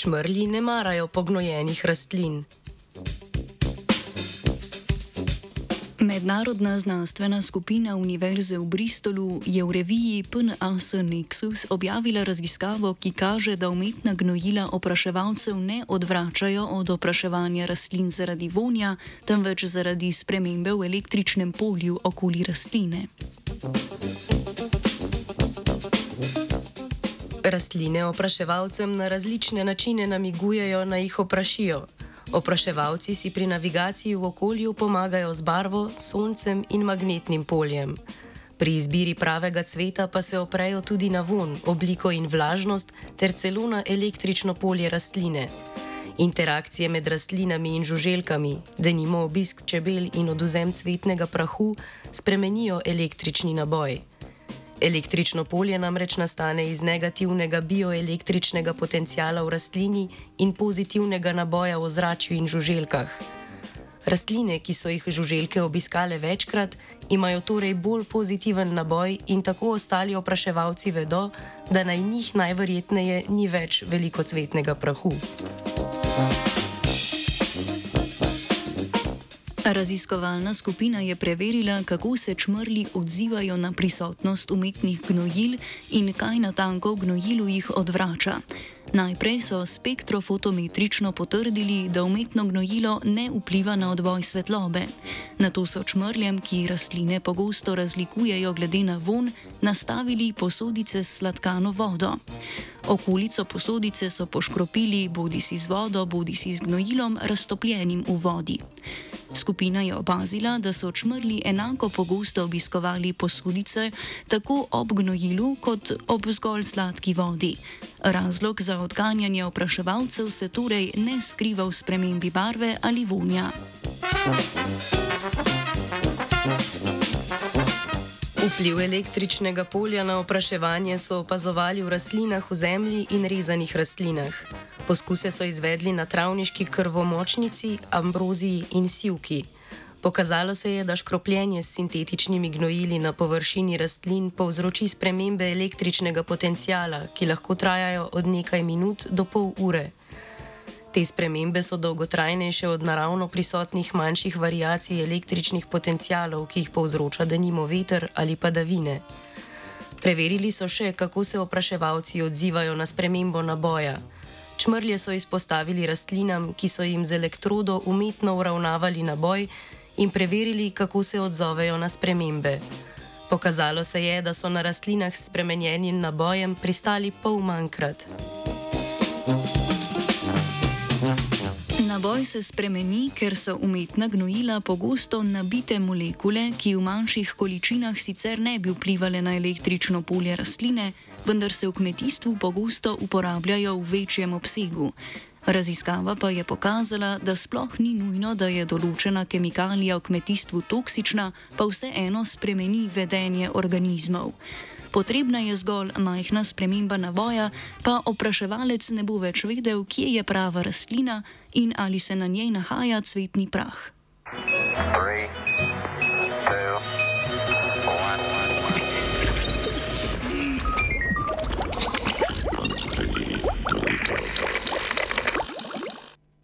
Čmrli ne marajo pognojenih rastlin. Mednarodna znanstvena skupina Univerze v Bristolu je v reviji PNAS Nexus objavila raziskavo, ki kaže, da umetna gnojila opraševalcev ne odvračajo od opraševanja rastlin zaradi vonja, temveč zaradi spremembe v električnem polju okoli rastline. Rastline opraševalcem na različne načine namigujejo, da jih oprašijo. Opraševalci si pri navigaciji v okolju pomagajo z barvo, soncem in magnetnim poljem. Pri izbiri pravega cveta pa se oprejo tudi na von, obliko in vlažnost, ter celo na električno polje rastline. Interakcije med rastlinami in žuželkami, da nimo obisk čebel in oduzem cvetnega prahu, spremenijo električni naboj. Električno polje namreč nastane iz negativnega bioelektričnega potencijala v rastlini in pozitivnega naboja v ozračju in žuželkah. Rastline, ki so jih žuželke obiskale večkrat, imajo torej bolj pozitiven naboj in tako ostali opraševalci vedo, da na njih najverjetneje ni več veliko cvetnega prahu. Thank you. Raziskovalna skupina je preverila, kako se čmrli odzivajo na prisotnost umetnih gnojil in kaj natanko v gnojilu jih odvrača. Najprej so spektrofotometrično potrdili, da umetno gnojilo ne vpliva na odboj svetlobe. Na to so čmrljem, ki rastline pogosto razlikujejo glede na von, nastavili posodice s sladkano vodo. Okolico posodice so poškropili bodi si z vodo, bodi si z gnojilom, raztopljenim v vodi. Skupina je opazila, da so čmrli enako pogosto obiskovali posodice, tako ob gnojilu kot ob zgolj sladki vodi. Razlog za odganjanje opraševalcev se torej ne skriva v spremembi barve ali vonja. Vpliv električnega polja na opraševanje so opazovali v rastlinah v zemlji in rezanih rastlinah. Poskuse so izvedli na travniški krvomočnici, ambroziji in sivki. Pokazalo se je, da škropljenje s sintetičnimi gnojili na površini rastlin povzroči spremembe električnega potencijala, ki lahko trajajo od nekaj minut do pol ure. Te spremembe so dolgotrajnejše od naravno prisotnih manjših variacij električnih potencijalov, ki jih povzroča denimo veter ali padavine. Preverili so še, kako se opraševalci odzivajo na spremembo naboja. Čmrlje so izpostavili rastlinam, ki so jim z elektrodo umetno uravnavali naboj in preverili, kako se odzovejo na spremembe. Pokazalo se je, da so na rastlinah s spremenjenim nabojem pristali pol manjkrat. Naboj se spremeni, ker so umetna gnojila pogosto nabite molekule, ki v manjših količinah sicer ne bi vplivali na električno polje rastline, vendar se v kmetijstvu pogosto uporabljajo v večjem obsegu. Raziskava pa je pokazala, da sploh ni nujno, da je določena kemikalija v kmetijstvu toksična, pa vseeno spremeni vedenje organizmov. Potrebna je zgolj majhna sprememba navoja, pa opraševalec ne bo več vedel, kje je prava rastlina in ali se na njej nahaja cvetni prah. Three.